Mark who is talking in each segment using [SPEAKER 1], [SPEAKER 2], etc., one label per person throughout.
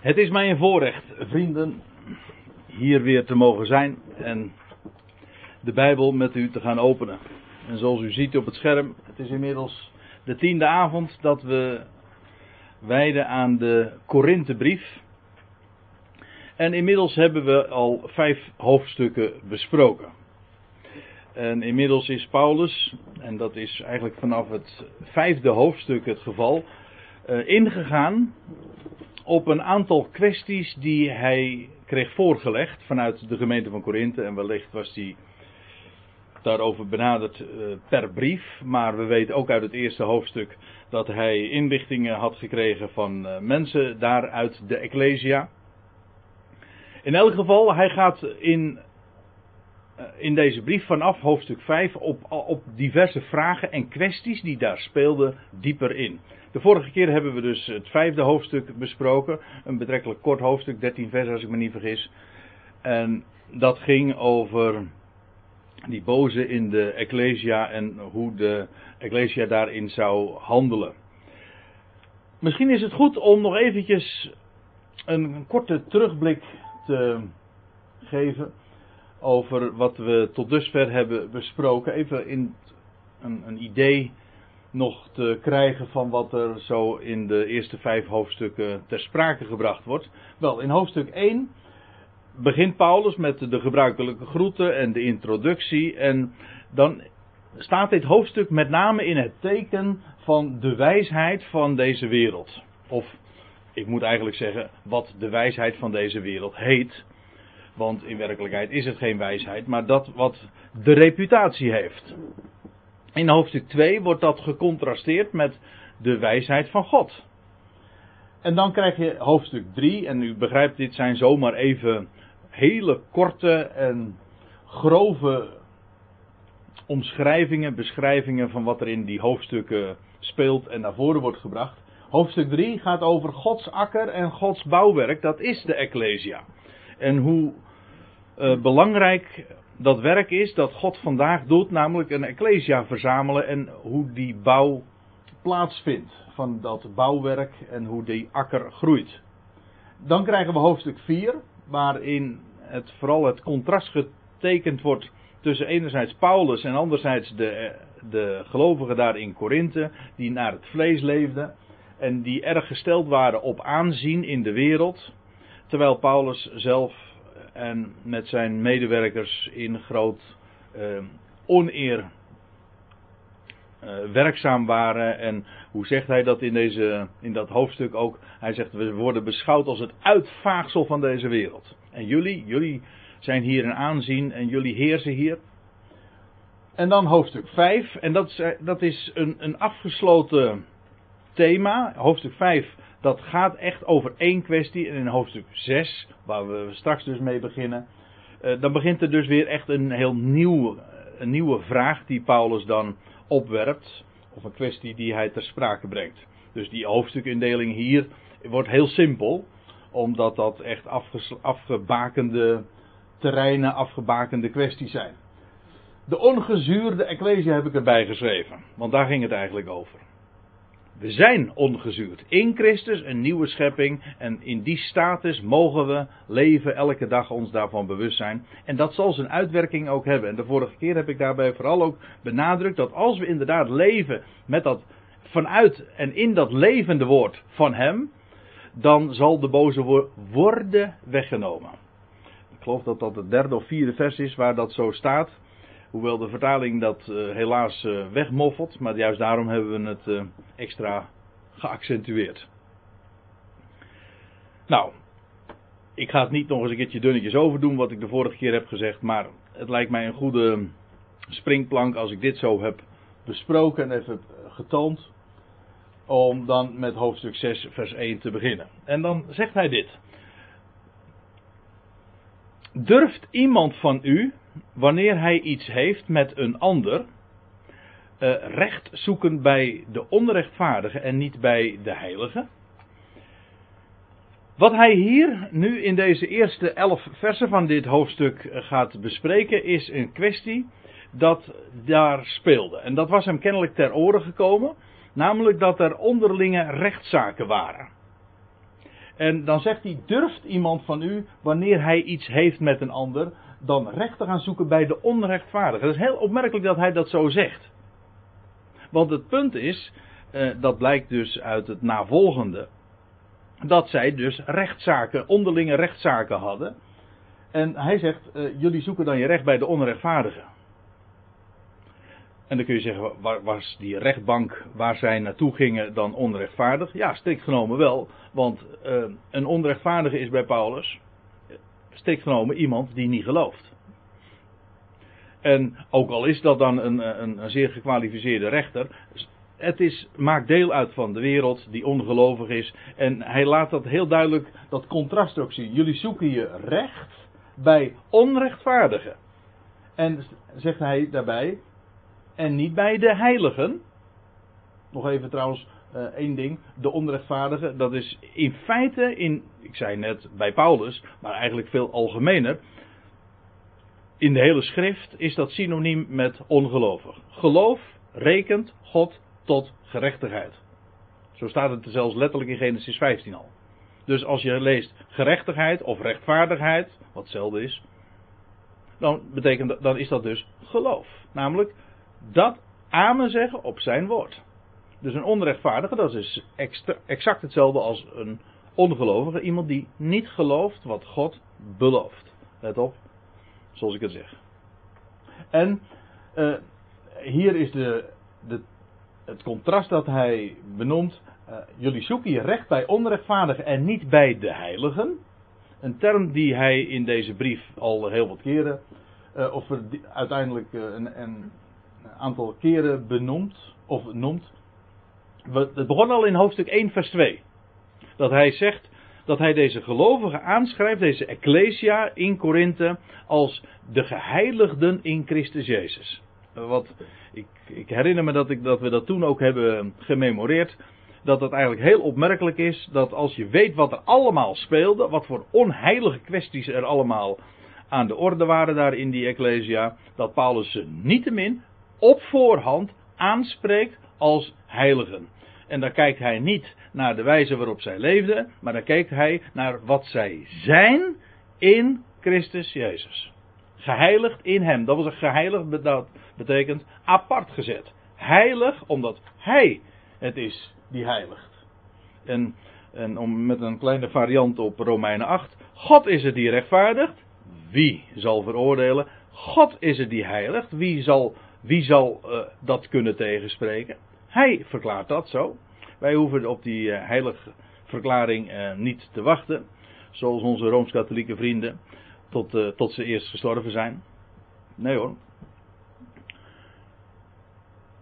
[SPEAKER 1] Het is mij een voorrecht, vrienden, hier weer te mogen zijn en de Bijbel met u te gaan openen. En zoals u ziet op het scherm, het is inmiddels de tiende avond dat we wijden aan de Korinthebrief. En inmiddels hebben we al vijf hoofdstukken besproken. En inmiddels is Paulus, en dat is eigenlijk vanaf het vijfde hoofdstuk het geval, eh, ingegaan op een aantal kwesties die hij kreeg voorgelegd vanuit de gemeente van Korinthe. En wellicht was hij daarover benaderd uh, per brief. Maar we weten ook uit het eerste hoofdstuk dat hij inlichtingen had gekregen van uh, mensen daaruit de Ecclesia. In elk geval, hij gaat in, uh, in deze brief vanaf hoofdstuk 5 op, op diverse vragen en kwesties die daar speelden dieper in. De vorige keer hebben we dus het vijfde hoofdstuk besproken. Een betrekkelijk kort hoofdstuk, 13 vers als ik me niet vergis. En dat ging over die boze in de Ecclesia en hoe de Ecclesia daarin zou handelen. Misschien is het goed om nog eventjes een korte terugblik te geven over wat we tot dusver hebben besproken. Even in een, een idee nog te krijgen van wat er zo in de eerste vijf hoofdstukken ter sprake gebracht wordt. Wel, in hoofdstuk 1 begint Paulus met de gebruikelijke groeten en de introductie. En dan staat dit hoofdstuk met name in het teken van de wijsheid van deze wereld. Of ik moet eigenlijk zeggen wat de wijsheid van deze wereld heet. Want in werkelijkheid is het geen wijsheid, maar dat wat de reputatie heeft. In hoofdstuk 2 wordt dat gecontrasteerd met de wijsheid van God. En dan krijg je hoofdstuk 3, en u begrijpt, dit zijn zomaar even hele korte en grove omschrijvingen, beschrijvingen van wat er in die hoofdstukken speelt en naar voren wordt gebracht. Hoofdstuk 3 gaat over Gods akker en Gods bouwwerk, dat is de Ecclesia. En hoe uh, belangrijk dat werk is dat God vandaag doet, namelijk een Ecclesia verzamelen en hoe die bouw plaatsvindt van dat bouwwerk en hoe die akker groeit. Dan krijgen we hoofdstuk 4, waarin het, vooral het contrast getekend wordt tussen enerzijds Paulus en anderzijds de, de gelovigen daar in Korinthe, die naar het vlees leefden en die erg gesteld waren op aanzien in de wereld, terwijl Paulus zelf en met zijn medewerkers in groot uh, oneer uh, werkzaam waren. En hoe zegt hij dat in, deze, in dat hoofdstuk ook? Hij zegt, we worden beschouwd als het uitvaagsel van deze wereld. En jullie, jullie zijn hier in aanzien en jullie heersen hier. En dan hoofdstuk 5, en dat is, dat is een, een afgesloten thema. Hoofdstuk 5 dat gaat echt over één kwestie. En in hoofdstuk 6, waar we straks dus mee beginnen, uh, dan begint er dus weer echt een heel nieuw, een nieuwe vraag die Paulus dan opwerpt. Of een kwestie die hij ter sprake brengt. Dus die hoofdstukindeling hier wordt heel simpel, omdat dat echt afgebakende terreinen, afgebakende kwesties zijn. De ongezuurde Ecclesia heb ik erbij geschreven, want daar ging het eigenlijk over. We zijn ongezuurd. In Christus een nieuwe schepping. En in die status mogen we leven, elke dag ons daarvan bewust zijn. En dat zal zijn uitwerking ook hebben. En de vorige keer heb ik daarbij vooral ook benadrukt dat als we inderdaad leven met dat vanuit en in dat levende woord van Hem. Dan zal de boze worden weggenomen. Ik geloof dat dat het derde of vierde vers is waar dat zo staat. Hoewel de vertaling dat uh, helaas uh, wegmoffelt, maar juist daarom hebben we het uh, extra geaccentueerd. Nou, ik ga het niet nog eens een keertje dunnetjes overdoen wat ik de vorige keer heb gezegd, maar het lijkt mij een goede springplank als ik dit zo heb besproken en even getoond, om dan met hoofdstuk 6 vers 1 te beginnen. En dan zegt hij dit. Durft iemand van u, wanneer hij iets heeft met een ander, uh, recht zoeken bij de onrechtvaardige en niet bij de heilige? Wat hij hier nu in deze eerste elf versen van dit hoofdstuk gaat bespreken, is een kwestie dat daar speelde. En dat was hem kennelijk ter oren gekomen, namelijk dat er onderlinge rechtszaken waren. En dan zegt hij, durft iemand van u, wanneer hij iets heeft met een ander, dan recht te gaan zoeken bij de onrechtvaardige. Het is heel opmerkelijk dat hij dat zo zegt. Want het punt is, eh, dat blijkt dus uit het navolgende, dat zij dus rechtszaken, onderlinge rechtszaken hadden. En hij zegt, eh, jullie zoeken dan je recht bij de onrechtvaardige. En dan kun je zeggen, was die rechtbank waar zij naartoe gingen dan onrechtvaardig? Ja, strikt genomen wel. Want uh, een onrechtvaardige is bij Paulus, strikt genomen, iemand die niet gelooft. En ook al is dat dan een, een, een zeer gekwalificeerde rechter, het is, maakt deel uit van de wereld die ongelovig is. En hij laat dat heel duidelijk, dat contrast ook zien. Jullie zoeken je recht bij onrechtvaardigen. En zegt hij daarbij, en niet bij de heiligen. Nog even trouwens één ding. De onrechtvaardige, dat is in feite, in, ik zei net bij Paulus, maar eigenlijk veel algemener. In de hele schrift is dat synoniem met ongelovig. Geloof rekent God tot gerechtigheid. Zo staat het zelfs letterlijk in Genesis 15 al. Dus als je leest gerechtigheid of rechtvaardigheid, wat hetzelfde is, dan, betekent, dan is dat dus geloof. Namelijk dat amen zeggen op zijn woord. Dus een onrechtvaardige, dat is exact hetzelfde als een ongelovige. Iemand die niet gelooft wat God belooft. Let op, zoals ik het zeg. En uh, hier is de, de, het contrast dat hij benoemt. Uh, jullie zoeken je recht bij onrechtvaardigen en niet bij de heiligen. Een term die hij in deze brief al heel wat keren, uh, of uiteindelijk een, een aantal keren benoemd, of noemt. Het begon al in hoofdstuk 1, vers 2. Dat hij zegt dat hij deze gelovigen aanschrijft, deze Ecclesia in Korinthe, als de geheiligden in Christus Jezus. Wat, ik, ik herinner me dat, ik, dat we dat toen ook hebben gememoreerd. Dat het eigenlijk heel opmerkelijk is dat als je weet wat er allemaal speelde, wat voor onheilige kwesties er allemaal aan de orde waren daar in die Ecclesia, dat Paulus ze niettemin op voorhand aanspreekt als heiligen. En dan kijkt hij niet naar de wijze waarop zij leefden, maar dan kijkt hij naar wat zij zijn in Christus Jezus. Geheiligd in Hem. Dat was een geheiligd, dat betekent apart gezet. Heilig omdat Hij het is die heiligt. En, en om met een kleine variant op Romeinen 8. God is het die rechtvaardigt. Wie zal veroordelen? God is het die heiligt. Wie zal wie zal uh, dat kunnen tegenspreken? Hij verklaart dat zo. Wij hoeven op die uh, heilige verklaring uh, niet te wachten. Zoals onze rooms-katholieke vrienden. Tot, tot ze eerst gestorven zijn. Nee hoor.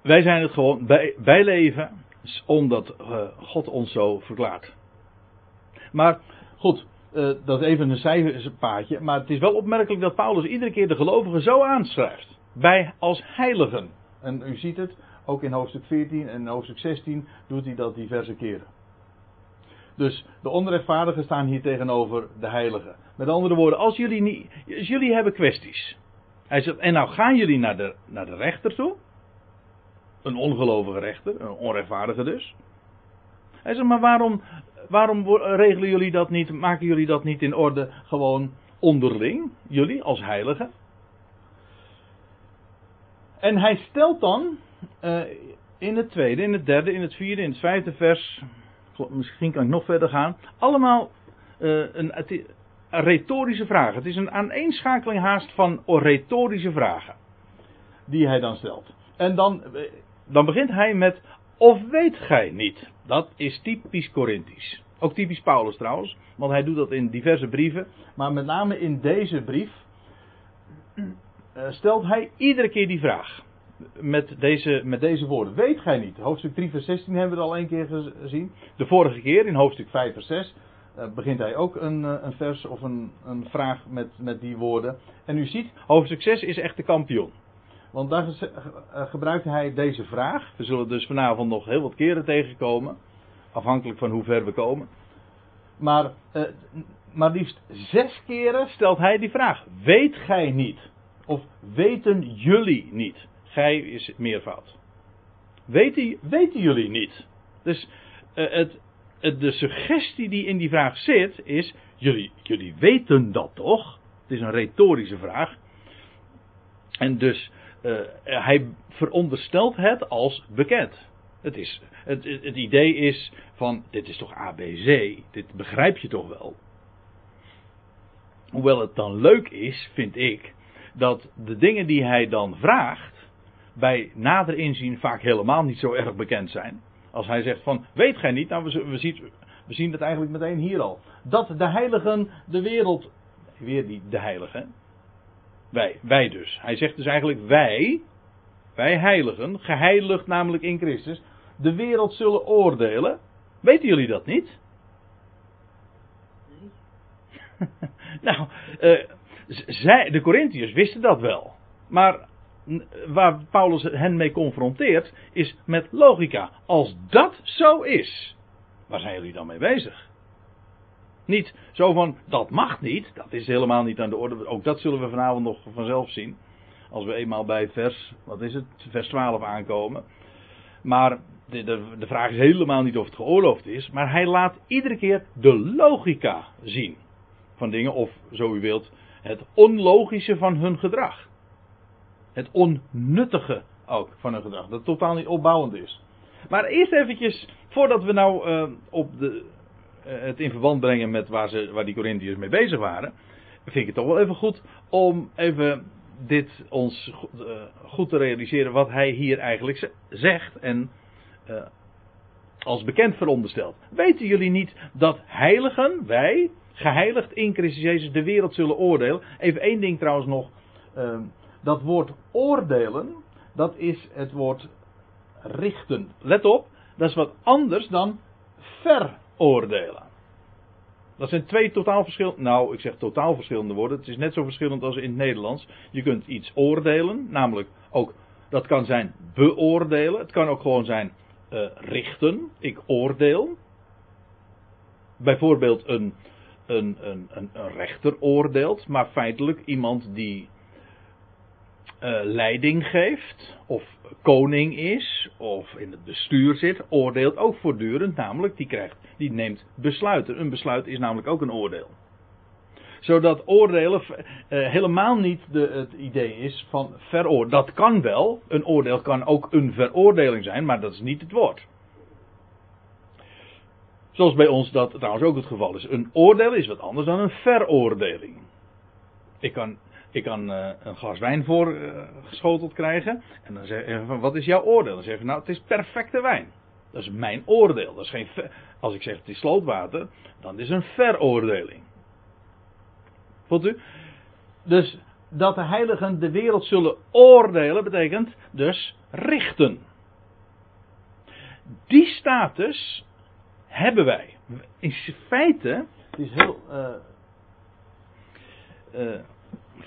[SPEAKER 1] Wij zijn het gewoon bij, bijleven. Omdat God ons zo verklaart. Maar goed, dat is even een cijferpaadje. Maar het is wel opmerkelijk dat Paulus iedere keer de gelovigen zo aanschrijft bij als heiligen. En u ziet het, ook in hoofdstuk 14 en hoofdstuk 16 doet hij dat diverse keren. Dus de onrechtvaardigen staan hier tegenover de heiligen. Met andere woorden, als jullie, niet, als jullie hebben kwesties. Hij zegt, en nou gaan jullie naar de, naar de rechter toe. Een ongelovige rechter, een onrechtvaardige dus. Hij zegt, maar waarom, waarom regelen jullie dat niet, maken jullie dat niet in orde gewoon onderling, jullie als heiligen? En hij stelt dan uh, in het tweede, in het derde, in het vierde, in het vijfde vers, misschien kan ik nog verder gaan, allemaal uh, een, retorische vragen. Het is een aaneenschakeling haast van retorische vragen die hij dan stelt. En dan, eh, dan begint hij met, of weet gij niet? Dat is typisch Corinthisch. Ook typisch Paulus trouwens, want hij doet dat in diverse brieven. Maar met name in deze brief eh, stelt hij iedere keer die vraag. Met deze, met deze woorden. Weet gij niet? Hoofdstuk 3 vers 16 hebben we het al één keer gezien. De vorige keer in hoofdstuk 5 vers 6 uh, begint hij ook een, eh, een vers of een, een vraag met, met die woorden. En u ziet, hoofdstuk 6 is echt de kampioen. Want daar gebruikt hij deze vraag. We zullen dus vanavond nog heel wat keren tegenkomen. Afhankelijk van hoe ver we komen. Maar, maar liefst zes keren stelt hij die vraag. Weet gij niet? Of weten jullie niet? Gij is meervoud. Weten, weten jullie niet? Dus uh, het, de suggestie die in die vraag zit is, jullie, jullie weten dat toch? Het is een retorische vraag. En dus uh, hij veronderstelt het als bekend. Het, is, het, het idee is van, dit is toch ABC, dit begrijp je toch wel. Hoewel het dan leuk is, vind ik, dat de dingen die hij dan vraagt, bij nader inzien vaak helemaal niet zo erg bekend zijn. Als hij zegt van, weet gij niet, nou we, we, zien, we zien het eigenlijk meteen hier al. Dat de heiligen de wereld, weer die de heiligen, wij, wij dus. Hij zegt dus eigenlijk wij, wij heiligen, geheiligd namelijk in Christus, de wereld zullen oordelen. Weten jullie dat niet? nou, uh, zij, de Corinthiërs wisten dat wel. Maar waar Paulus hen mee confronteert, is met logica. Als dat zo is, waar zijn jullie dan mee bezig? Niet zo van, dat mag niet, dat is helemaal niet aan de orde. Ook dat zullen we vanavond nog vanzelf zien. Als we eenmaal bij vers, wat is het, vers 12 aankomen. Maar de, de, de vraag is helemaal niet of het geoorloofd is, maar hij laat iedere keer de logica zien van dingen, of zo u wilt, het onlogische van hun gedrag. Het onnuttige ook van hun gedrag, dat totaal niet opbouwend is. Maar eerst eventjes, voordat we nou uh, op de, uh, het in verband brengen met waar, ze, waar die Corinthiërs mee bezig waren, vind ik het toch wel even goed om even dit ons uh, goed te realiseren wat hij hier eigenlijk zegt en als bekend veronderstelt. Weten jullie niet dat heiligen, wij, geheiligd in Christus Jezus, de wereld zullen oordelen? Even één ding trouwens nog. Dat woord oordelen, dat is het woord richten. Let op, dat is wat anders dan veroordelen. Dat zijn twee totaal verschillende, nou ik zeg totaal verschillende woorden. Het is net zo verschillend als in het Nederlands. Je kunt iets oordelen, namelijk ook, dat kan zijn beoordelen. Het kan ook gewoon zijn uh, richten. Ik oordeel. Bijvoorbeeld een, een, een, een, rechter oordeelt, maar feitelijk iemand die uh, leiding geeft, of koning is, of in het bestuur zit, oordeelt ook voortdurend, namelijk die krijgt, die neemt besluiten. Een besluit is namelijk ook een oordeel. Zodat oordelen uh, helemaal niet de, het idee is van veroordelen. Dat kan wel, een oordeel kan ook een veroordeling zijn, maar dat is niet het woord. Zoals bij ons dat trouwens ook het geval is. Een oordeel is wat anders dan een veroordeling. Ik kan ik kan uh, een glas wijn voorgeschoteld uh, krijgen. En dan zeg je van, wat is jouw oordeel? Dan zeg je, nou, het is perfecte wijn. Dat is mijn oordeel. Dat is geen, als ik zeg het is slootwater, dan is het een veroordeling. Voelt u? Dus dat de heiligen de wereld zullen oordelen, betekent dus richten. Die status hebben wij. In feite, het is heel. Uh,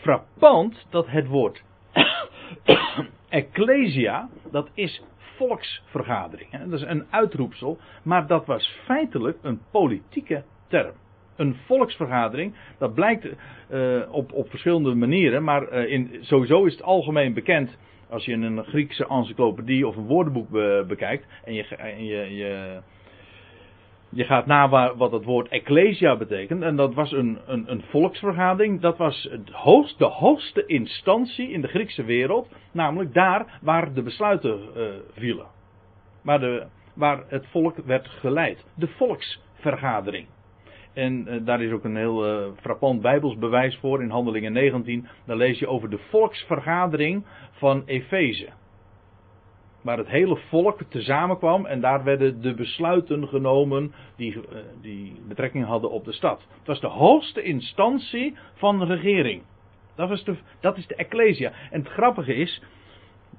[SPEAKER 1] frappant dat het woord ecclesia, dat is volksvergadering. Hè? Dat is een uitroepsel, maar dat was feitelijk een politieke term. Een volksvergadering, dat blijkt uh, op, op verschillende manieren, maar uh, in, sowieso is het algemeen bekend als je een Griekse encyclopedie of een woordenboek be, bekijkt en je, en je, je je gaat na wat het woord ecclesia betekent. En dat was een, een, een volksvergadering. Dat was het de hoogste instantie in de Griekse wereld. Namelijk daar waar de besluiten uh, vielen. Waar, de, waar het volk werd geleid. De volksvergadering. En uh, daar is ook een heel uh, frappant Bijbels bewijs voor in Handelingen 19. Daar lees je over de volksvergadering van Efeze waar het hele volk tezamen kwam en daar werden de besluiten genomen die, uh, die betrekking hadden op de stad. Het was de hoogste instantie van de regering. Dat, was de, dat is de Ecclesia. En het grappige is,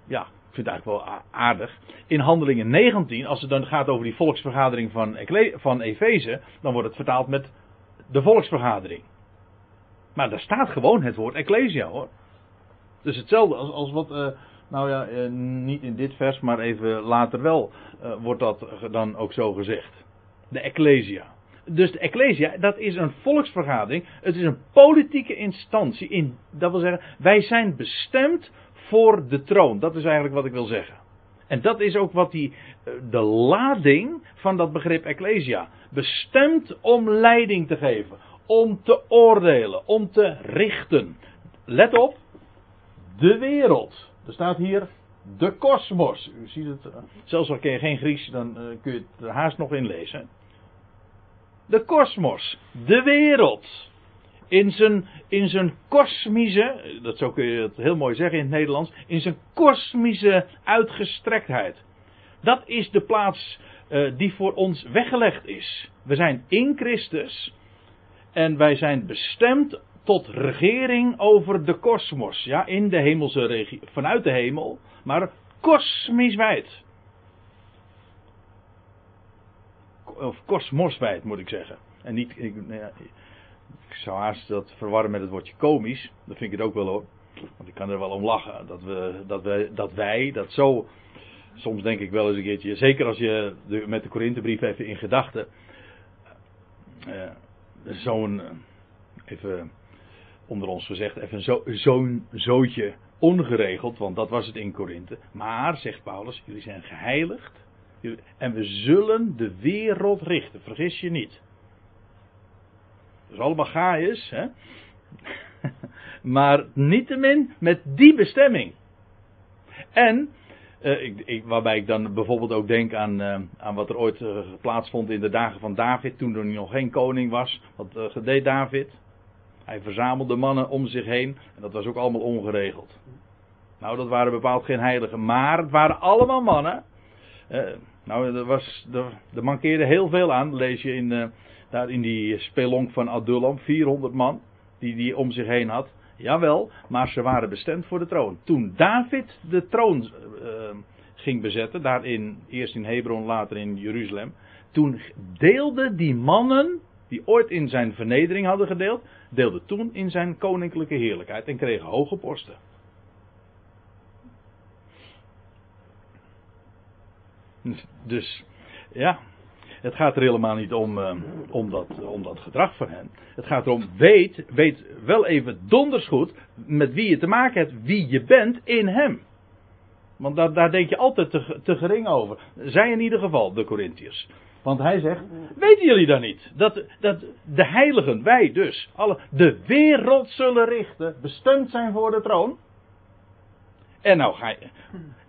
[SPEAKER 1] ja, ik vind het eigenlijk wel aardig. In Handelingen 19, als het dan gaat over die volksvergadering van, van Efeze, dan wordt het vertaald met de volksvergadering. Maar daar staat gewoon het woord Ecclesia hoor. Dus hetzelfde als, als wat. Uh, nou ja, eh, niet in dit vers, maar even later wel eh, wordt dat dan ook zo gezegd. De Ecclesia. Dus de Ecclesia, dat is een volksvergadering. Het is een politieke instantie. In, dat wil zeggen, wij zijn bestemd voor de troon. Dat is eigenlijk wat ik wil zeggen. En dat is ook wat die, eh, de lading van dat begrip Ecclesia. Bestemd om leiding te geven. Om te oordelen. Om te richten. Let op. De wereld. Er staat hier de kosmos. U ziet het. eh, Zelfs al ken je geen Grieks, dan eh, kun je het haast nog in lezen. De kosmos. De wereld. In zijn, in zijn kosmische, dat zo kun je het heel mooi zeggen in het Nederlands, in zijn kosmische uitgestrektheid. Dat is de plaats eh, die voor ons weggelegd is. We zijn in Christus en wij zijn bestemd tot regering over de kosmos. Ja, in de hemelse regie, vanuit de hemel, maar kosmisch wijd. Of kosmoswijd moet ik zeggen. En niet, ik, nou ja, ik zou haast dat verwarren met het woordje komisch. Dat vind ik het ook wel hoor. Want ik kan er wel om lachen. Dat, we, dat, we, dat wij dat zo. Soms denk ik wel eens een keertje. Zeker als je de, met de Korinthebrief even in gedachten. eh, zo'n. eh, even onder ons gezegd. Even zo, zo'n zootje ongeregeld. Want dat was het in Korinthe. Maar, zegt Paulus. Jullie zijn geheiligd. En we zullen de wereld richten. Vergis je niet. Dat is allemaal gaaiers, hè? maar niettemin met die bestemming. En, eh, ik, waarbij ik dan bijvoorbeeld ook denk aan, eh, aan wat er ooit eh, plaatsvond in de dagen van David, toen er nog geen koning was. Wat eh, deed David? Hij verzamelde mannen om zich heen en dat was ook allemaal ongeregeld. Nou, dat waren bepaald geen heiligen, maar het waren allemaal mannen. Eh, nou, er, was, er, er mankeerde heel veel aan, lees je in, eh, daar in die spelonk van Adullam, 400 man die die om zich heen had. Jawel, maar ze waren bestemd voor de troon. Toen David de troon eh, ging bezetten, daar in, eerst in Hebron, later in Jeruzalem. Toen deelden die mannen, die ooit in zijn vernedering hadden gedeeld, deelden toen in zijn koninklijke heerlijkheid en kregen hoge posten. Dus, ja, het gaat er helemaal niet om, eh, om, dat, om dat gedrag van hen. Het gaat erom, weet, weet wel even donders goed met wie je te maken hebt, wie je bent in hem. Want daar, daar denk je altijd te, te gering over. Zij in ieder geval, de Corinthiërs. Want hij zegt, weten jullie dan niet? Dat, dat de heiligen, wij dus, alle, de wereld zullen richten, bestemd zijn voor de troon. En nou ga je.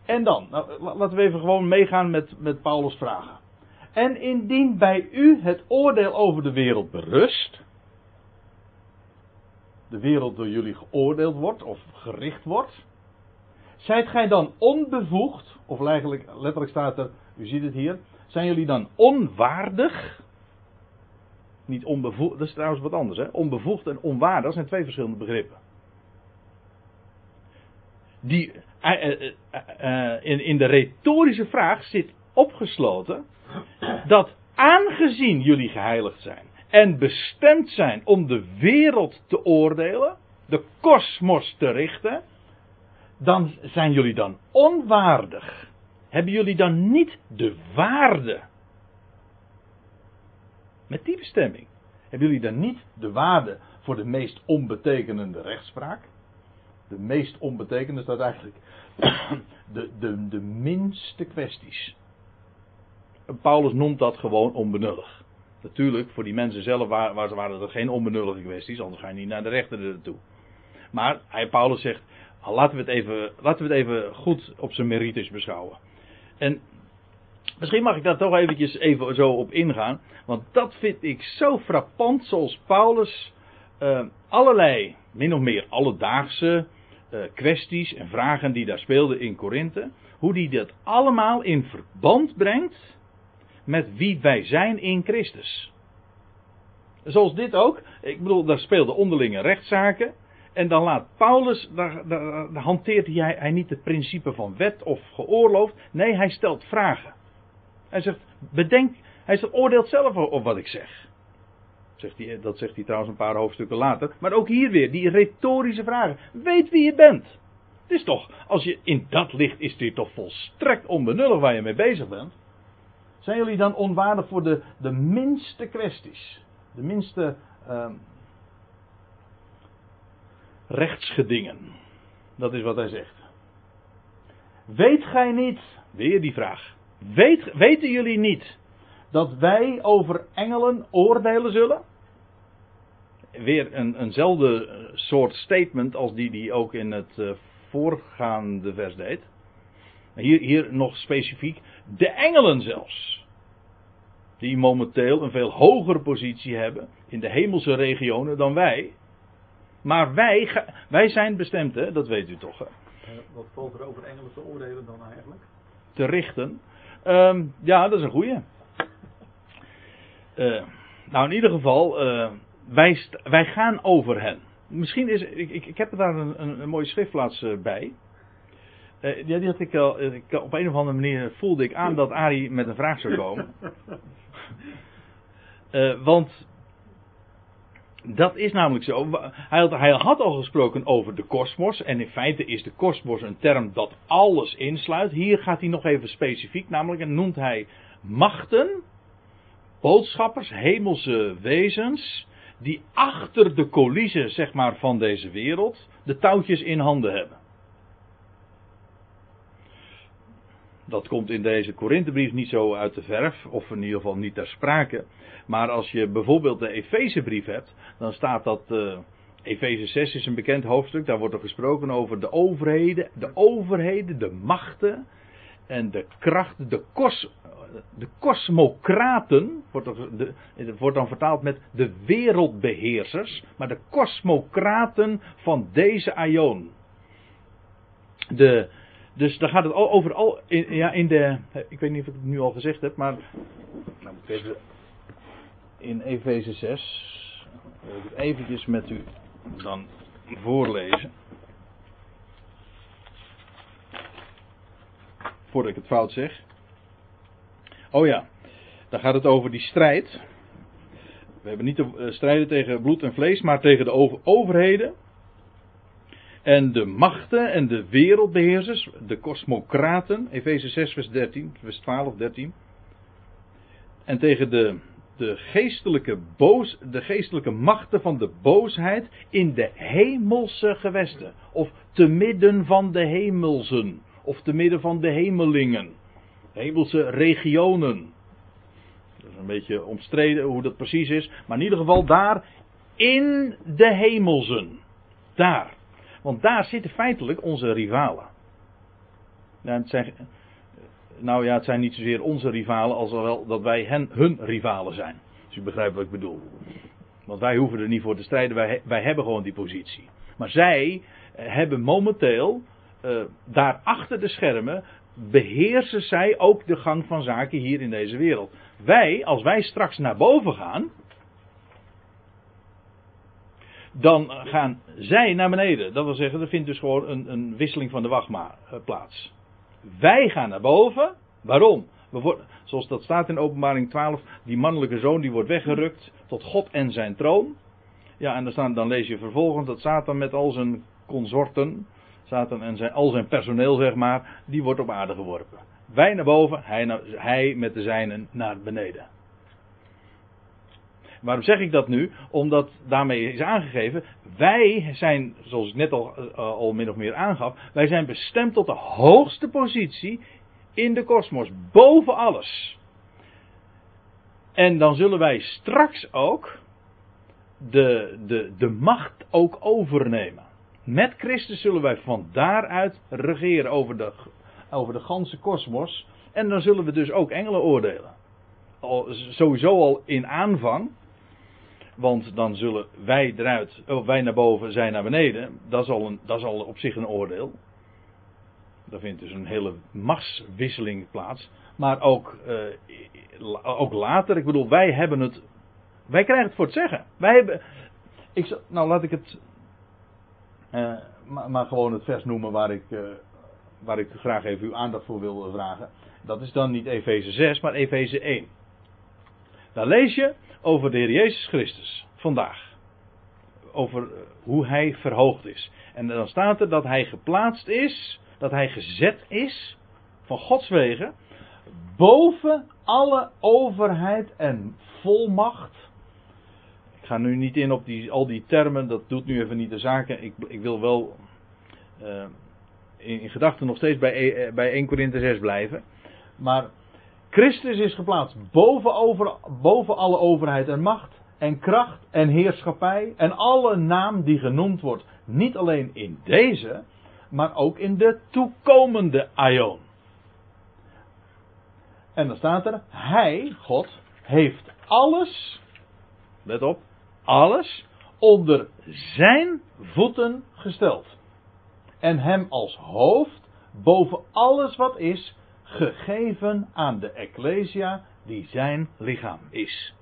[SPEAKER 1] En dan, nou, la- laten we even gewoon meegaan met, met Paulus' vragen. En indien bij u het oordeel over de wereld berust, de wereld door jullie geoordeeld wordt of gericht wordt, zijt gij dan onbevoegd, of eigenlijk letterlijk staat er, u ziet het hier, zijn jullie dan onwaardig? Niet onbevoegd, dat is trouwens wat anders, hè? Onbevoegd en onwaardig zijn twee verschillende begrippen. Die, eh, eh, eh, in, in de retorische vraag zit opgesloten dat aangezien jullie geheiligd zijn en bestemd zijn om de wereld te oordelen, de kosmos te richten, dan zijn jullie dan onwaardig. Hebben jullie dan niet de waarde? Met die bestemming. Hebben jullie dan niet de waarde voor de meest onbetekenende rechtspraak? De meest onbetekenende staat eigenlijk de, de, de minste kwesties. Paulus noemt dat gewoon onbenullig. Natuurlijk, voor die mensen zelf waren, waren er geen onbenullige kwesties, anders ga je niet naar de rechter naartoe. Maar hij, Paulus zegt, laten we, het even, laten we het even goed op zijn merites beschouwen. En misschien mag ik daar toch eventjes even zo op ingaan, want dat vind ik zo frappant zoals Paulus eh, allerlei, min of meer alledaagse eh, kwesties en vragen die daar speelden in Korinthe, hoe die dat allemaal in verband brengt met wie wij zijn in Christus. Zoals dit ook. Ik bedoel, daar speelden onderlinge rechtszaken. En dan laat Paulus, daar, daar, hanteert hij, hij niet het principe van wet of geoorloofd. Nee, hij stelt vragen. Hij zegt, bedenk, hij zegt, oordeelt zelf op wat ik zeg. Zegt hij, dat zegt hij trouwens een paar hoofdstukken later. Maar ook hier weer, die retorische vragen. Weet wie je bent. Het is toch, als je in dat licht is dit toch volstrekt onbenullig waar je mee bezig bent. Zijn jullie dan onwaardig voor de, de minste kwesties? De minste uh, rechtsgedingen. Dat is wat hij zegt. Weet gij niet Weer die vraag. Weten jullie niet dat wij over engelen oordelen zullen? Weer een, eenzelfde soort statement als die die ook in het uh, voorgaande vers deed. Hier, hier nog specifiek. De engelen zelfs. Die momenteel een veel hogere positie hebben in de hemelse regionen dan wij. Maar wij, wij zijn bestemd, hè? dat weet u toch. Hè?
[SPEAKER 2] Wat valt er over engelen te oordelen dan eigenlijk?
[SPEAKER 1] Te richten. Um, ja, dat is een goeie. Uh, nou, in ieder geval, uh, wij, wij gaan over hen. Misschien is, ik, ik, ik heb er daar een, een, een mooie schriftplaats uh, bij. ja, die had ik al, ik, op een of andere manier voelde ik aan dat Ari met een vraag zou komen. want dat is namelijk zo. Hij had, al gesproken over de kosmos. En in feite is de kosmos een term dat alles insluit. Hier gaat hij nog even specifiek. Namelijk en noemt hij machten, boodschappers, hemelse wezens. Die achter de coulissen zeg maar, van deze wereld de touwtjes in handen hebben. Dat komt in deze Korinthebrief niet zo uit de verf, of in ieder geval niet ter sprake. Maar als je bijvoorbeeld de Efezebrief hebt, dan staat dat. Uh, Efeze 6 is een bekend hoofdstuk, daar wordt er gesproken over de overheden, de overheden, de machten en de krachten, de, kos, de kosmokraten, wordt, het wordt dan vertaald met de wereldbeheersers, maar de kosmokraten van deze aion. De, dus daar gaat het over al, in, ja, in de, ik weet niet of ik het nu al gezegd heb, maar, nou in Efeze 6, wil ik het eventjes met u dan voorlezen. Voordat ik het fout zeg. Oh ja, daar gaat het over die strijd. We hebben niet te eh, strijden tegen bloed en vlees, maar tegen de overheden en de machten en de wereldbeheersers, de kosmokraten, Efeze 6, vers 13, vers 12, 13. En tegen de, de, geestelijke boos, de geestelijke machten van de boosheid in de hemelse gewesten. Of te midden van de hemelsen. Of te midden van de hemelingen. Hemelse regionen. Dat is een beetje omstreden hoe dat precies is. Maar in ieder geval daar in de hemelsen. Daar. Want daar zitten feitelijk onze rivalen. Nou, nou ja, het zijn niet zozeer onze rivalen als wel dat wij hen, hun rivalen zijn. Dus u begrijpt wat ik bedoel. Want wij hoeven er niet voor te strijden, wij, wij hebben gewoon die positie. Maar zij eh, hebben momenteel, uh, daar achter de schermen, beheersen zij ook de gang van zaken hier in deze wereld. Wij, als wij straks naar boven gaan, dan gaan zij naar beneden. Dat wil zeggen, er vindt dus gewoon een, een wisseling van de wacht maar, uh, plaats. Wij gaan naar boven. Waarom? We worden, zoals dat staat in openbaring 12, die mannelijke zoon die wordt weggerukt tot God en zijn troon. Ja, en dan, dan lees je vervolgens dat Satan met al zijn consorten, Satan en zijn, al zijn personeel zeg maar, die wordt op aarde geworpen. Wij naar boven, hij, hij met de zijnen naar beneden. Waarom zeg ik dat nu? Omdat daarmee is aangegeven, wij zijn, zoals ik net al, uh, al min of meer aangaf, wij zijn bestemd tot de hoogste positie in de kosmos, boven alles. En dan zullen wij straks ook de, de, de macht ook overnemen. Met Christus zullen wij van daaruit regeren over de, over de ganse kosmos. En dan zullen we dus ook engelen oordelen. Al, sowieso al in aanvang. Want dan zullen wij eruit, of wij naar boven, zij naar beneden. Dat is al, een, dat is al op zich een oordeel. Daar vindt dus een hele machtswisseling plaats. Maar ook, uh, ook later, ik bedoel, wij hebben het. Wij krijgen het voor het zeggen. Wij hebben. Ik, nou, laat ik het. Uh, maar, gewoon het vers noemen waar ik, uh, waar ik graag even uw aandacht voor wil vragen. Dat is dan niet Efeze 6, maar Efeze 1. Daar lees je over de Heer Jezus Christus vandaag. Over eh, hoe hij verhoogd is. En dan staat er dat hij geplaatst is, dat hij gezet is, van Gods wegen, boven alle overheid en volmacht. Ik ga nu niet in op die, al die termen, dat doet nu even niet de zaken. Ik, ik wil wel uh, in, gedachten nog steeds bij, eh, bij 1 Korinthe 6 blijven. Maar Christus is geplaatst boven, over, boven alle overheid en macht en kracht en heerschappij en alle naam die genoemd wordt. Niet alleen in deze, maar ook in de toekomende aion. En dan staat er, Hij, God, heeft alles, let op, alles onder zijn voeten gesteld. En hem als hoofd boven alles wat is gegeven aan de Ecclesia die zijn lichaam is.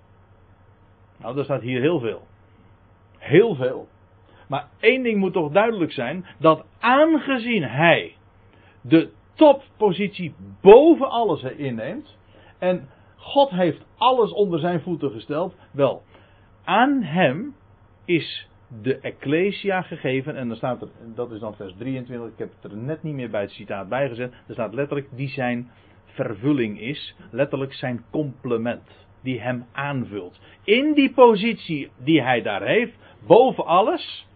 [SPEAKER 1] Nou, daar staat hier heel veel. Heel veel. Maar één ding moet toch duidelijk zijn: dat aangezien hij de toppositie boven alles inneemt. En God heeft alles onder zijn voeten gesteld. Wel, aan hem is de Ecclesia gegeven. En dan staat er, dat is dan vers 23, ik heb het er net niet meer bij het citaat bijgezet. Er staat letterlijk, die zijn vervulling is. Letterlijk zijn complement. Die hem aanvult. In die positie die hij daar heeft, boven alles,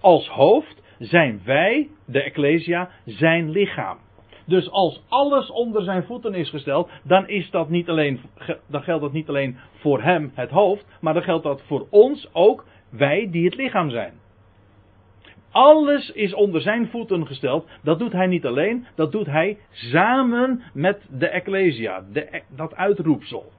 [SPEAKER 1] als hoofd, zijn wij, de Ecclesia, zijn lichaam. Dus als alles onder zijn voeten is gesteld, dan, is dat niet alleen, dan geldt dat niet alleen voor hem, het hoofd, maar dan geldt dat voor ons ook, wij die het lichaam zijn. Alles is onder zijn voeten gesteld. Dat doet hij niet alleen, dat doet hij samen met de Ecclesia, de, e- dat uitroepsel.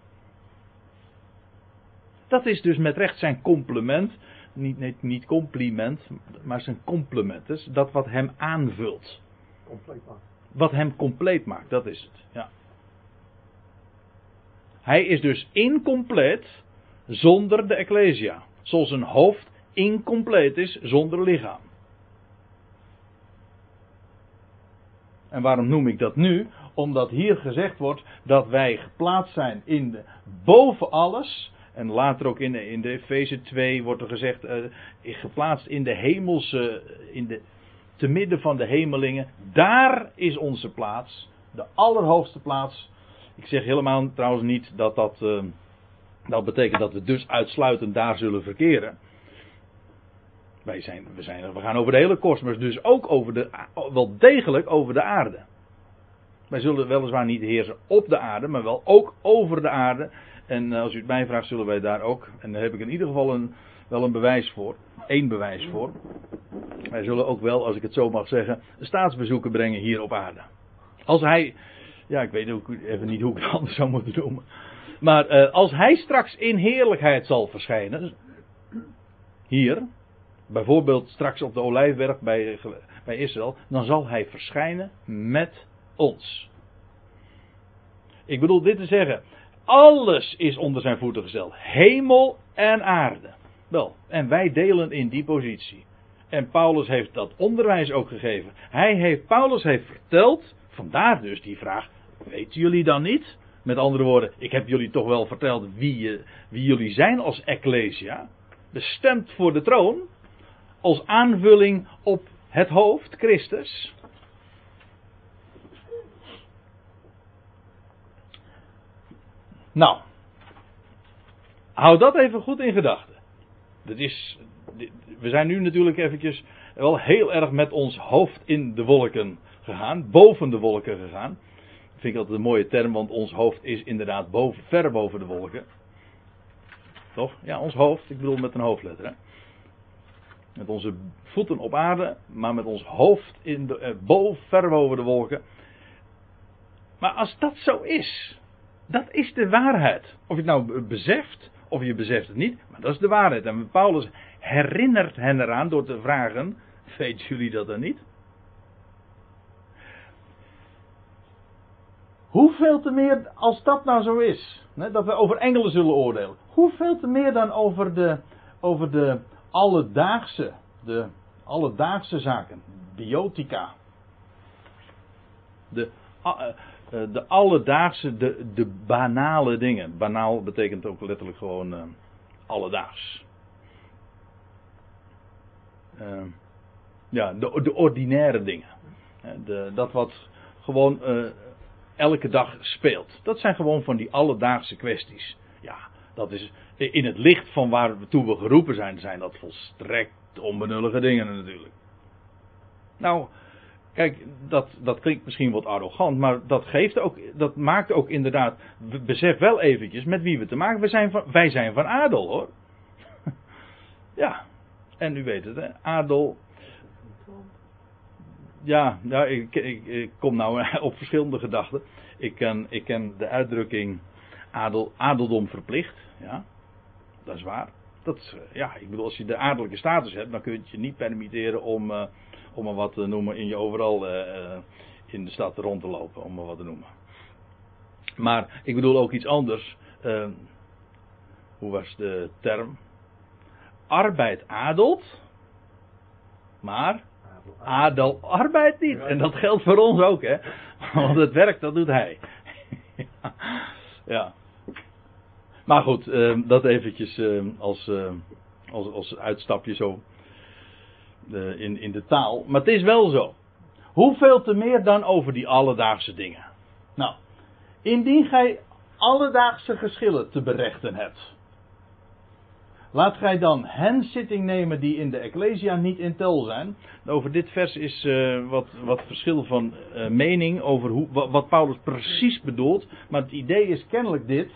[SPEAKER 1] Dat is dus met recht zijn complement, niet, niet, niet compliment, maar zijn complement. Dus dat wat hem aanvult.
[SPEAKER 2] Compleet
[SPEAKER 1] wat hem compleet maakt, dat is het. Ja. Hij is dus incompleet zonder de Ecclesia. Zoals een hoofd incompleet is zonder lichaam. En waarom noem ik dat nu? Omdat hier gezegd wordt dat wij geplaatst zijn in de, boven alles. En later ook in de, in de Efeze 2 wordt er gezegd, uh, geplaatst in de hemelse, in de te midden van de hemelingen. Daar is onze plaats. De allerhoogste plaats. Ik zeg helemaal trouwens niet dat dat, uh, dat betekent dat we dus uitsluitend daar zullen verkeren. Wij zijn, we, zijn, we gaan over de hele kosmos, dus ook over de, wel degelijk over de aarde. Wij zullen weliswaar niet heersen op de aarde, maar wel ook over de aarde. En eh, als u het mij vraagt, zullen wij daar ook, en daar heb ik in ieder geval een, wel een bewijs voor, één bewijs voor. Wij zullen ook wel, als ik het zo mag zeggen, staatsbezoeken brengen hier op aarde. Als hij, ja, ik weet ook even niet hoe ik het anders zou moeten noemen. Maar uh, als hij straks in heerlijkheid zal verschijnen, hier, bijvoorbeeld straks op de Olijfberg bij, bij Israël, dan zal hij verschijnen met ons. Ik bedoel dit te zeggen, alles is onder zijn voeten gesteld, hemel en aarde. Wel, en wij delen in die positie. En Paulus heeft dat onderwijs ook gegeven. Hij heeft, Paulus heeft verteld, vandaar dus die vraag, weten jullie dan niet? Met andere woorden, ik heb jullie toch wel verteld wie, wie jullie zijn als Ecclesia. Bestemd voor de troon. Als aanvulling op het hoofd, Christus. Nou, hou dat even goed in gedachten. Dat is, we zijn nu natuurlijk eventjes wel heel erg met ons hoofd in de wolken gegaan, boven de wolken gegaan. Dat vind ik altijd een mooie term, want ons hoofd is inderdaad boven, ver boven de wolken. Toch? Ja, ons hoofd, ik bedoel met een hoofdletter. Hè? Met onze voeten op aarde, maar met ons hoofd in de, eh, boven, ver boven de wolken. Maar als dat zo is, dat is de waarheid. Of je het nou beseft, of je beseft het niet, maar dat is de waarheid. En Paulus herinnert hen eraan door te vragen: Weten jullie dat dan niet? Hoeveel te meer als dat nou zo is, hè, dat we over engelen zullen oordelen, hoeveel te meer dan over de, over de alledaagse, de alledaagse zaken, biotica, de, uh, de alledaagse, de, de banale dingen. Banaal betekent ook letterlijk gewoon uh, alledaags. Ja, de, de ordinaire dingen. De, dat wat gewoon elke dag speelt. Dat zijn gewoon van die alledaagse kwesties. Ja, dat is in het licht van waar we geroepen zijn, zijn dat volstrekt onbenullige dingen natuurlijk. Nou, Kijk, dat, dat klinkt misschien wat arrogant, maar dat geeft ook, dat maakt ook inderdaad, besef wel eventjes met wie we te maken. We zijn van, wij zijn van adel hoor. ja, en u weet het, hè? adel. Ja, ik, kom nou op verschillende gedachten. Ik ken, ik ken de uitdrukking adel, adeldom verplicht, ja, dat is waar. Dat eh, ja, ik bedoel, als je de adellijke status hebt, dan kun je het je niet permitteren om, uh, om maar wat te noemen, in je overal in de stad rond te lopen, om maar wat te noemen. Maar ik bedoel ook iets anders. Hoe was de term? Arbeid adelt, maar adel arbeid niet. En dat geldt voor ons ook, hè? Want het werk, dat doet hij. ja. Maar goed, uh, dat eventjes uh, als, uh, als, als uitstapje zo in, in de taal. Maar het is wel zo. Hoeveel te meer dan over die alledaagse dingen? Nou, indien gij alledaagse geschillen te berechten hebt. Laat gij dan hen zitting nemen die in de Ecclesia niet in tel zijn. Over dit vers is uh, wat, wat verschil van uh, mening over hoe, wat, Paulus precies bedoelt. Maar het idee is kennelijk dit.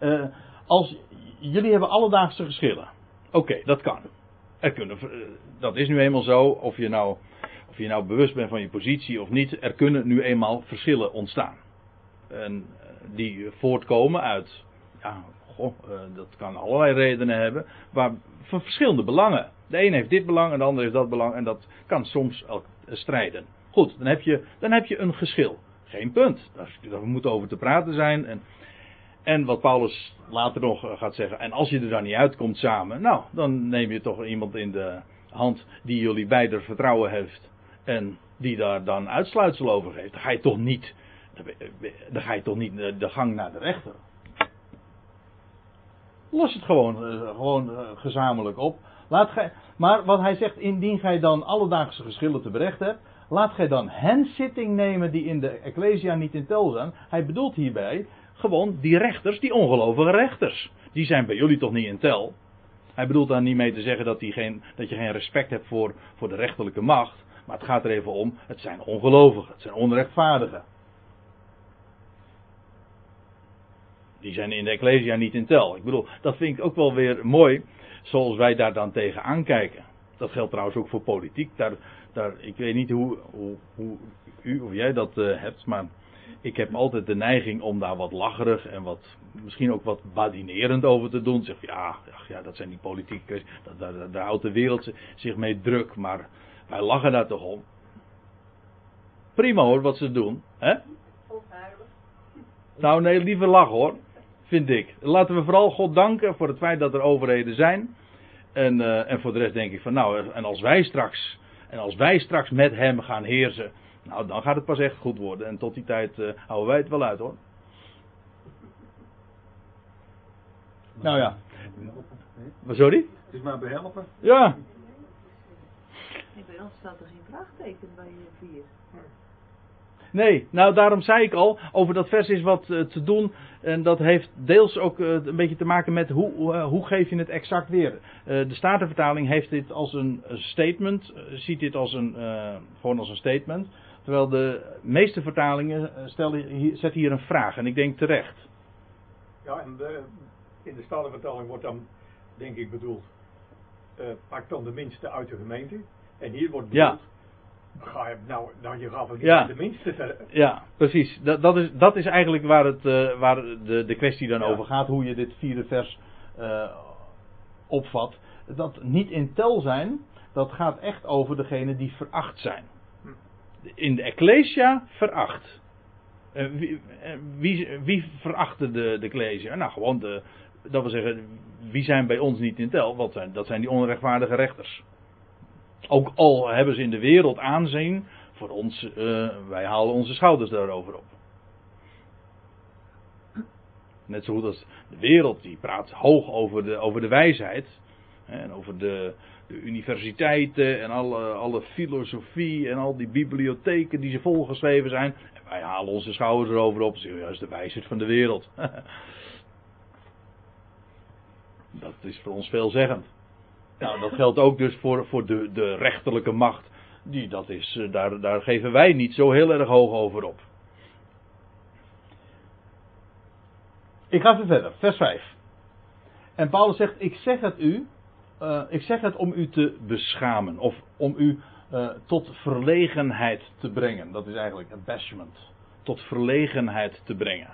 [SPEAKER 1] Uh, als, jullie hebben alledaagse geschillen. Oké, dat kan. Er kunnen, dat is nu eenmaal zo. Of je, nou, of je nou bewust bent van je positie of niet. Er kunnen nu eenmaal verschillen ontstaan. En die voortkomen uit ja, uh, dat kan allerlei redenen hebben, maar van verschillende belangen. De een heeft dit belang en de ander heeft dat belang en dat kan soms ook strijden. Goed, dan heb je, dan heb je een geschil. Geen punt. Daar, daar moet over te praten zijn. En, en wat Paulus later nog gaat zeggen, en als je er dan niet uitkomt samen, nou, dan neem je toch iemand in de hand die jullie beide vertrouwen heeft en die daar dan uitsluitsel over geeft. Dan ga je toch niet, dan ga je toch niet de gang naar de rechter. Los het gewoon, uh, gewoon uh, gezamenlijk op. Laat gij, maar wat hij zegt, indien gij dan alledaagse geschillen te berechten hebt, laat gij dan hen zitting nemen die in de Ecclesia niet in tel zijn. Hij bedoelt hierbij gewoon die rechters, die ongelovige rechters. Die zijn bij jullie toch niet in tel. Hij bedoelt daar niet mee te zeggen dat, die geen, dat je geen respect hebt voor, voor de rechterlijke macht. Maar het gaat er even om, het zijn ongelovigen, het zijn onrechtvaardigen. Die zijn in de Ecclesia niet in tel. Ik bedoel, dat vind ik ook wel weer mooi, zoals wij daar dan tegen aankijken. Dat geldt trouwens ook voor politiek. Daar, daar, ik weet niet hoe, hoe, hoe u of jij dat uh, hebt, maar ik heb altijd de neiging om daar wat lacherig en wat, misschien ook wat badinerend over te doen. Zeg, ja, ja, dat zijn die politieke, daar, daar, daar houdt de wereld zich mee druk, maar wij lachen daar toch om. Prima hoor, wat ze doen. Hè? Nou nee, liever lachen hoor vind ik. Laten we vooral God danken voor het feit dat er overheden zijn. En, uh, en voor de rest denk ik van nou, en als wij straks, en als wij straks met hem gaan heersen, nou dan gaat het pas echt goed worden. En tot die tijd uh, houden wij het wel uit hoor. Nou ja. Sorry?
[SPEAKER 2] Het is maar behelpen.
[SPEAKER 1] Ja.
[SPEAKER 3] Bij ons staat er geen vraagteken bij vier.
[SPEAKER 1] Nee, nou daarom zei ik al, over dat vers is wat uh, te doen. En dat heeft deels ook uh, een beetje te maken met hoe, uh, hoe geef je het exact weer. de Statenvertaling heeft dit als een statement, ziet dit als een, gewoon als een statement. Terwijl de meeste vertalingen stellen, hier, zetten hier een vraag en ik denk terecht.
[SPEAKER 2] Ja, en de, in de Statenvertaling wordt dan, denk ik bedoeld, pak dan de minste uit de gemeente. En hier wordt bedoeld, ja Ga je, nou, nou, je gaat het
[SPEAKER 1] ja.
[SPEAKER 2] de minste verder.
[SPEAKER 1] Ja, precies. Dat, dat, is, dat is eigenlijk waar, het, uh, waar de, de kwestie dan ja. over gaat. Hoe je dit vierde vers uh, opvat. Dat niet in tel zijn, dat gaat echt over degene die veracht zijn. In de Ecclesia veracht. Uh, wie, wie, wie verachtte de, de Ecclesia? Nou, gewoon de. Dat wil zeggen, wie zijn bij ons niet in tel? Wat zijn, dat zijn die onrechtvaardige rechters. Ook al hebben ze in de wereld aanzien, voor ons, uh, wij halen onze schouders daarover op. Net zo goed als de wereld, die praat hoog over de, over de wijsheid. En over de, de universiteiten en alle, alle filosofie en al die bibliotheken die ze volgeschreven zijn. En wij halen onze schouders erover op. Is de wijsheid van de wereld. dat is voor ons veelzeggend. Nou, dat geldt ook dus voor, voor de, de rechterlijke macht. die, dat is, eh, daar, daar geven wij niet zo heel erg hoog over op. Ik ga even verder, vers 5. En Paulus zegt, ik zeg het u, uh, ik zeg het om u te beschamen, of om u uh, tot verlegenheid te brengen. Dat is eigenlijk abashment. Tot verlegenheid te brengen.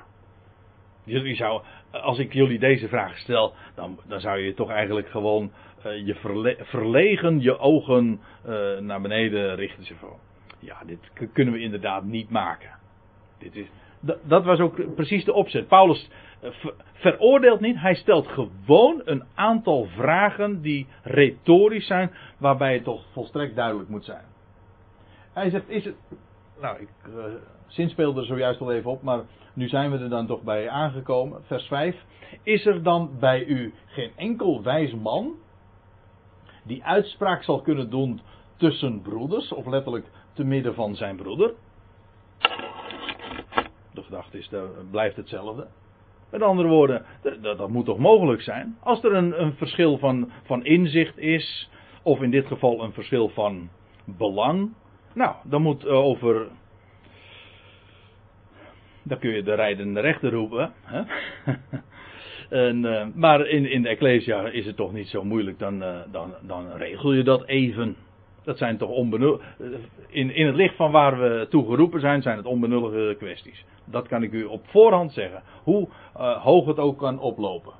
[SPEAKER 1] Jullie zou, als ik jullie deze vraag stel, dan, dan zou je toch eigenlijk gewoon uh, je verle verlegen je ogen uh, naar beneden richten. Zeg van, ja, dit kunnen we inderdaad niet maken. Dit is, dat was ook precies de opzet. Paulus uh, veroordeelt niet, hij stelt gewoon een aantal vragen die retorisch zijn, waarbij het toch volstrekt duidelijk moet zijn. Hij zegt, is het. Nou, ik zinspeelde er zojuist al even op, maar nu zijn we er dan toch bij aangekomen. Vers 5. Is er dan bij u geen enkel wijs man die uitspraak zal kunnen doen tussen broeders, of letterlijk te midden van zijn broeder? De gedachte is, dat blijft hetzelfde. Met andere woorden, dat, moet toch mogelijk zijn? Als er een, een verschil van, van inzicht is, of in dit geval een verschil van belang, nou, dan moet over dan kun je de rijdende rechter roepen. Hè? en, uh, maar in, in de Ecclesia is het toch niet zo moeilijk, dan, uh, dan, dan regel je dat even. Dat zijn toch onbenullige. In, in het licht van waar we toe geroepen zijn, zijn het onbenullige kwesties. Dat kan ik u op voorhand zeggen. Hoe hoog het ook kan oplopen.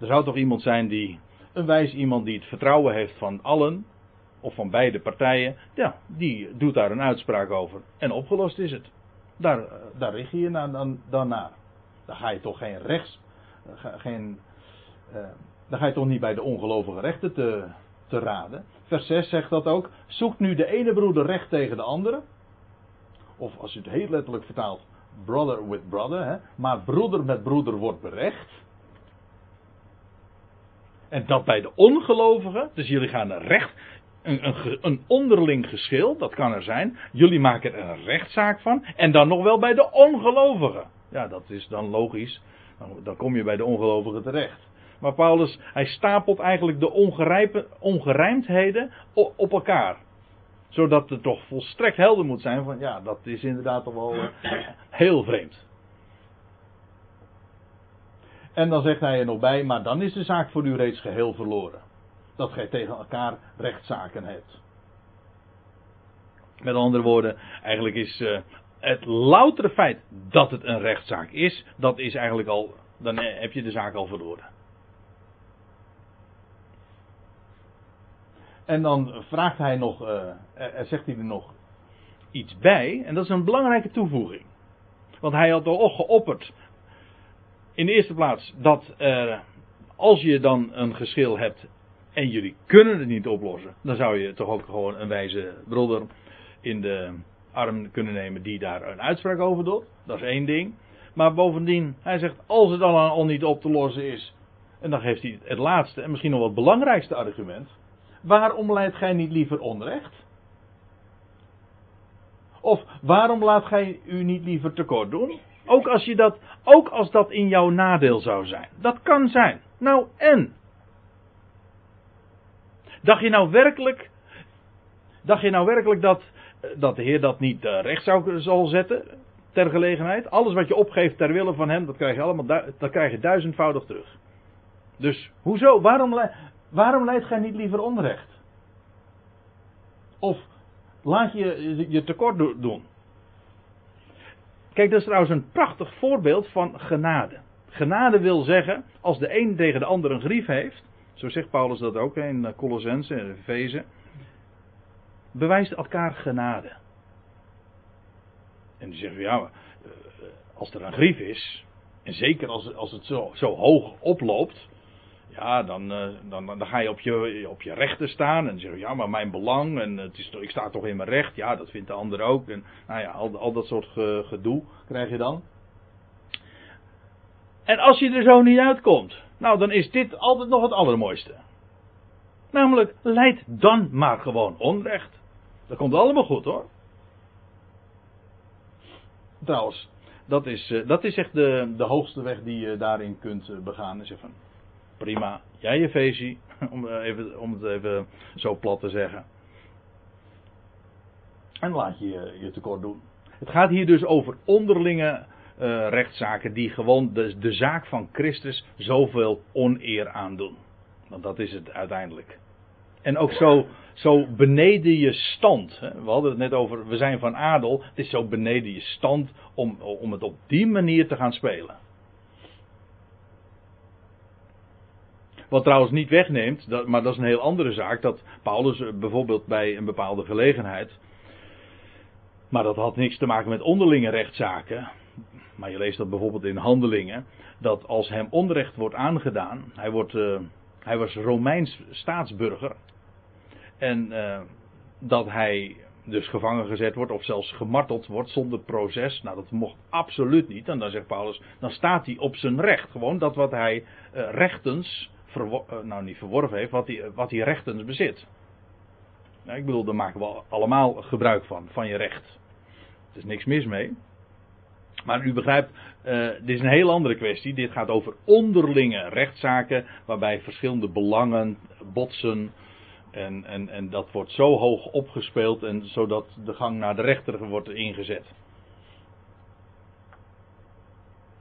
[SPEAKER 1] Er zou toch iemand zijn die. Een wijs iemand die het vertrouwen heeft van allen. Of van beide partijen. Ja, die doet daar een uitspraak over. En opgelost is het. Daar, daar richt je je dan, dan, naar. Dan ga je toch geen rechts. Geen, uh, dan ga je toch niet bij de ongelovige rechten te, te raden. Vers 6 zegt dat ook. Zoekt nu de ene broeder recht tegen de andere. Of als je het heel letterlijk vertaalt. Brother with brother. Hè? Maar broeder met broeder wordt berecht. En dat bij de ongelovigen. Dus jullie gaan recht een, een, een, onderling geschil, dat kan er zijn. Jullie maken er een rechtszaak van. En dan nog wel bij de ongelovigen. Ja, dat is dan logisch. Dan, dan kom je bij de ongelovigen terecht. Maar Paulus, hij stapelt eigenlijk de ongerijmdheden op elkaar. Zodat het toch volstrekt helder moet zijn van ja, dat is inderdaad toch wel heel vreemd. En dan zegt hij er nog bij, maar dan is de zaak voor u reeds geheel verloren dat gij tegen elkaar rechtszaken hebt. Met andere woorden, eigenlijk is uh, het loutere feit dat het een rechtszaak is, dat is eigenlijk al, dan heb je de zaak al verloren. En dan vraagt hij nog, uh, er zegt hij er nog iets bij, en dat is een belangrijke toevoeging. Want hij had al geopperd, in de eerste plaats, dat als je dan een geschil hebt en jullie kunnen het niet oplossen, dan zou je toch ook gewoon een wijze broeder in de arm kunnen nemen die daar een uitspraak over doet. Dat is één ding. Maar bovendien, hij zegt, als het dan al niet op te lossen is, en dan geeft hij het laatste en misschien nog wat belangrijkste argument. Waarom leidt gij niet liever onrecht? Of waarom laat gij u niet liever tekort doen? Ook als, je dat, ook als dat in jouw nadeel zou zijn. Dat kan zijn. Nou en? Dacht je nou werkelijk, dacht je nou werkelijk dat, dat de Heer dat niet uh, recht zou, zal zetten ter gelegenheid? Alles wat je opgeeft ter wille van hem, dat krijg je allemaal dat krijg je duizendvoudig terug. Dus hoezo? Waarom, waarom leidt gij niet liever onrecht? Of laat je je tekort doen? Kijk, dat is trouwens een prachtig voorbeeld van genade. Genade wil zeggen, als de een tegen de ander een grief heeft, zo zegt Paulus dat ook in eh, Colossense en Efeze. Bewijst elkaar genade. En die zeggen, ja, eh, als er een grief is, en zeker als, als het zo, zo hoog oploopt, ja, dan, eh, dan, dan ga je op je, op je rechten staan en zeg je, ja, maar mijn belang, en het is, ik sta toch in mijn recht, ja, dat vindt de ander ook. En nou ja, al, al dat soort gedoe krijg je dan. En als je er zo niet uitkomt, nou dan is dit altijd nog het allermooiste. Namelijk, leid dan maar gewoon onrecht. Dat komt allemaal goed hoor. Trouwens, dat is, eh, dat is echt de, de hoogste weg die je daarin kunt eh, begaan. En van, prima, jij je feestje, om, even, om het even zo plat te zeggen. En laat je je tekort doen. Het gaat hier dus over onderlinge uh, rechtszaken die gewoon de, zaak van Christus zoveel oneer aandoen. Want dat is het uiteindelijk. En ook zo, zo beneden je stand. We hadden het net over, we zijn van adel. Het is zo beneden je stand om, om het op die manier te gaan spelen. Wat trouwens niet wegneemt, dat, maar dat is een heel andere zaak, dat Paulus eh, bijvoorbeeld bij een bepaalde gelegenheid. Maar dat had niks te maken met onderlinge rechtszaken. Maar je leest dat bijvoorbeeld in handelingen. Dat als hem onrecht wordt aangedaan. Hij, wordt, uh, hij was Romeins staatsburger. En uh, dat hij dus gevangen gezet wordt of zelfs gemarteld wordt zonder proces. Nou, dat mocht absoluut niet. En dan zegt Paulus, dan staat hij op zijn recht. Gewoon dat wat hij uh, rechtens, nou niet verworven heeft, wat hij, wat hij rechtens bezit. Nou, ik bedoel, daar maken we allemaal gebruik van, van je recht. Er is niks mis mee. Maar u begrijpt, uh, dit is een heel andere kwestie. Dit gaat over onderlinge rechtszaken, waarbij verschillende belangen botsen. En, en, en dat wordt zo hoog opgespeeld, en zodat de gang naar de rechter wordt ingezet.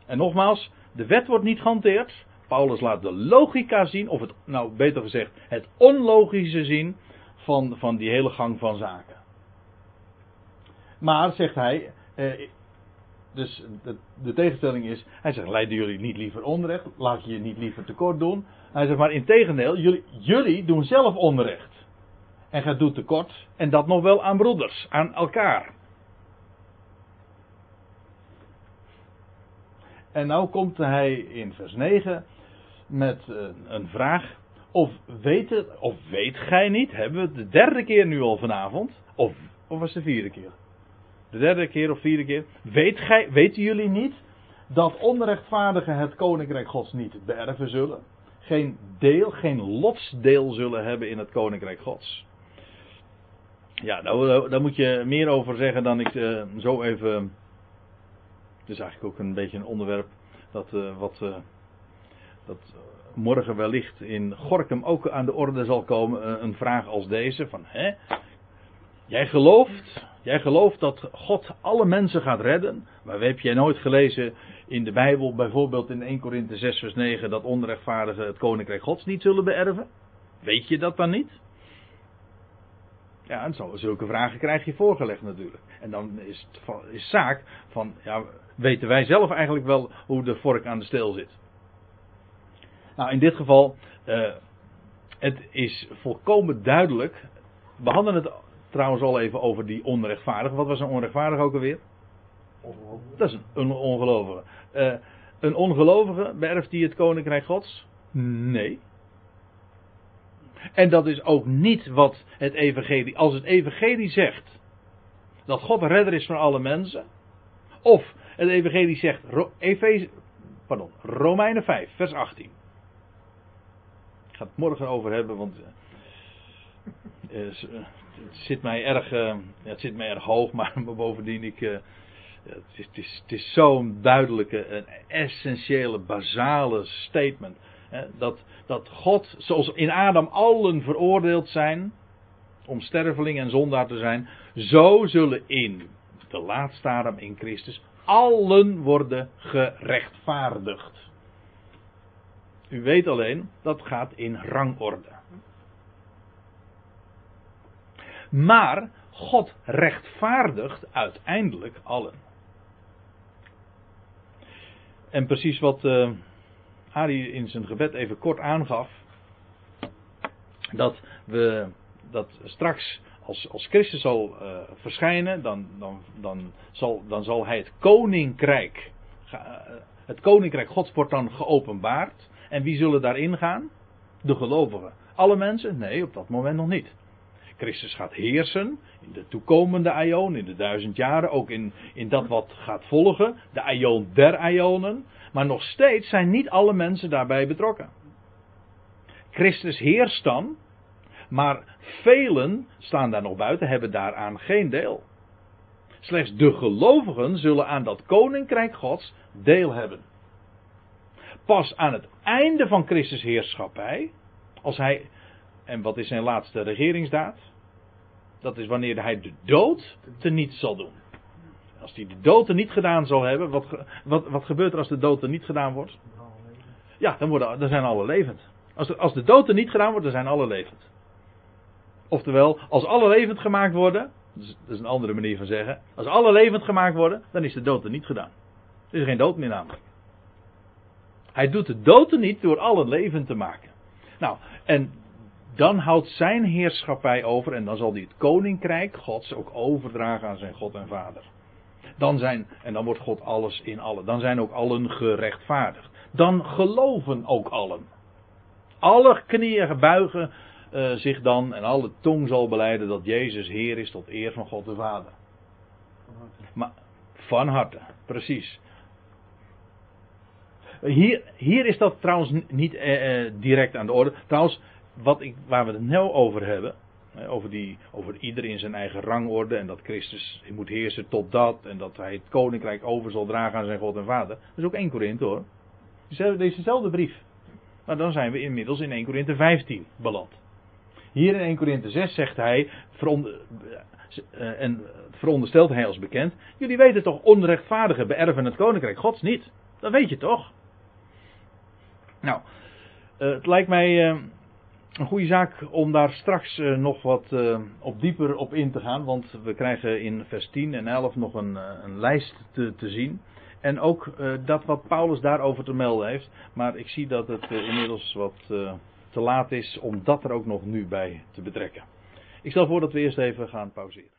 [SPEAKER 1] En nogmaals, de wet wordt niet gehanteerd. Paulus laat de logica zien, of het, nou beter gezegd, het onlogische zien van, van die hele gang van zaken. Maar, zegt hij, eh, dus de, de, tegenstelling is, hij zegt, leiden jullie niet liever onrecht? Laat je je niet liever tekort doen? Hij zegt, maar in tegendeel, jullie, jullie doen zelf onrecht. En gaat doet tekort, en dat nog wel aan broeders, aan elkaar. En nou komt hij in vers 9 met een, vraag. Of weet, het, of weet gij niet, hebben we het de derde keer nu al vanavond? Of, of was het de vierde keer? De derde keer of vierde keer. Weet gij, weten jullie niet dat onrechtvaardigen het koninkrijk Gods niet beërven zullen? Geen deel, geen lotsdeel zullen hebben in het koninkrijk Gods. Ja, daar, daar moet je meer over zeggen dan ik uh, zo even. Het is eigenlijk ook een beetje een onderwerp dat uh, wat. Dat morgen wellicht in Gorkum ook aan de orde zal komen. Een vraag als deze: van hè? Jij gelooft Jij gelooft dat God alle mensen gaat redden. Maar heb jij nooit gelezen in de Bijbel, bijvoorbeeld in 1 Korinthe 6 vers 9, dat onrechtvaardigen het koninkrijk Gods niet zullen beërven? Weet je dat dan niet? Ja, en zo, zulke vragen krijg je voorgelegd natuurlijk. En dan is het is zaak van, ja, weten wij zelf eigenlijk wel hoe de vork aan de steel zit? Nou, in dit geval, uh, het is volkomen duidelijk. We hadden het trouwens al even over die onrechtvaardige. Wat was een onrechtvaardige ook alweer? Dat is een ongelovige. Uh, een ongelovige, beërft hij het koninkrijk gods? Nee. En dat is ook niet wat het evangelie, als het evangelie zegt dat God redder is van alle mensen, of het evangelie zegt, Efeze, pardon, Romeinen 5, vers 18. Ik ga het morgen over hebben, want uh, het zit mij erg, uh, het zit mij erg hoog, maar bovendien ik, het is, het is, het is zo'n duidelijke, een essentiële, basale statement. Hè, dat, dat God, zoals in Adam allen veroordeeld zijn, om sterveling en zondaar te zijn, zo zullen in de laatste Adam in Christus allen worden gerechtvaardigd. U weet alleen, dat gaat in rangorde. Maar God rechtvaardigt uiteindelijk allen. En precies wat uh, in zijn gebed even kort aangaf. Dat we dat straks als, als Christus zal uh, verschijnen, dan, dan, dan, zal, dan zal hij het koninkrijk. Uh, het koninkrijk Gods wordt dan geopenbaard. En wie zullen daarin gaan? De gelovigen. Alle mensen? Nee, op dat moment nog niet. Christus gaat heersen in de toekomende aion, in de duizend jaren, ook in, in dat wat gaat volgen, de aion der aionen. Maar nog steeds zijn niet alle mensen daarbij betrokken. Christus heerst dan, maar velen staan daar nog buiten, hebben daaraan geen deel. Slechts de gelovigen zullen aan dat koninkrijk Gods deel hebben. Pas aan het einde van Christus heerschappij, als hij, en wat is zijn laatste regeringsdaad? Dat is wanneer hij de dood teniet zal doen. Als hij de dood er niet gedaan zal hebben, wat, wat, wat gebeurt er als de dood er niet gedaan wordt? Ja, dan, worden, dan zijn alle levend. Als de, als de dood er niet gedaan wordt, dan zijn alle levend. Oftewel, als alle levend gemaakt worden, dat is, een andere manier van zeggen. Als alle levend gemaakt worden, dan is de dood er niet gedaan. Er is geen dood meer namelijk. Hij doet de dood er niet door alle levend te maken. Nou, en dan houdt zijn heerschappij over en dan zal hij het koninkrijk Gods ook overdragen aan zijn God en Vader. Dan zijn, en dan wordt God alles in allen. Dan zijn ook allen gerechtvaardigd. Dan geloven ook allen. Alle knieën buigen uh, zich dan en alle tong zal beleiden dat Jezus Heer is tot eer van God de Vader. Maar, van harte, precies. Hier, hier is dat trouwens niet eh, eh, direct aan de orde. Trouwens, wat ik, waar we het nu over hebben, over, die, over ieder in zijn eigen rangorde en dat Christus moet heersen tot dat en dat hij het koninkrijk over zal dragen aan zijn God en Vader. Dat is ook 1 Korinthe hoor. Dezezelfde brief. Maar dan zijn we inmiddels in 1 Korinthe 15 beland. Hier in 1 Korinthe 6 zegt hij, uh, en veronderstelt hij als bekend, jullie weten toch onrechtvaardigen beërven het koninkrijk Gods niet. Dat weet je toch? Nou, uh, het lijkt mij uh, een goede zaak om daar straks nog wat op dieper op in te gaan, want we krijgen in vers 10 en 11 nog een, een lijst te, te zien. En ook dat wat Paulus daarover te melden heeft. Maar ik zie dat het inmiddels wat te laat is om dat er ook nog nu bij te betrekken. Ik stel voor dat we eerst even gaan pauzeren.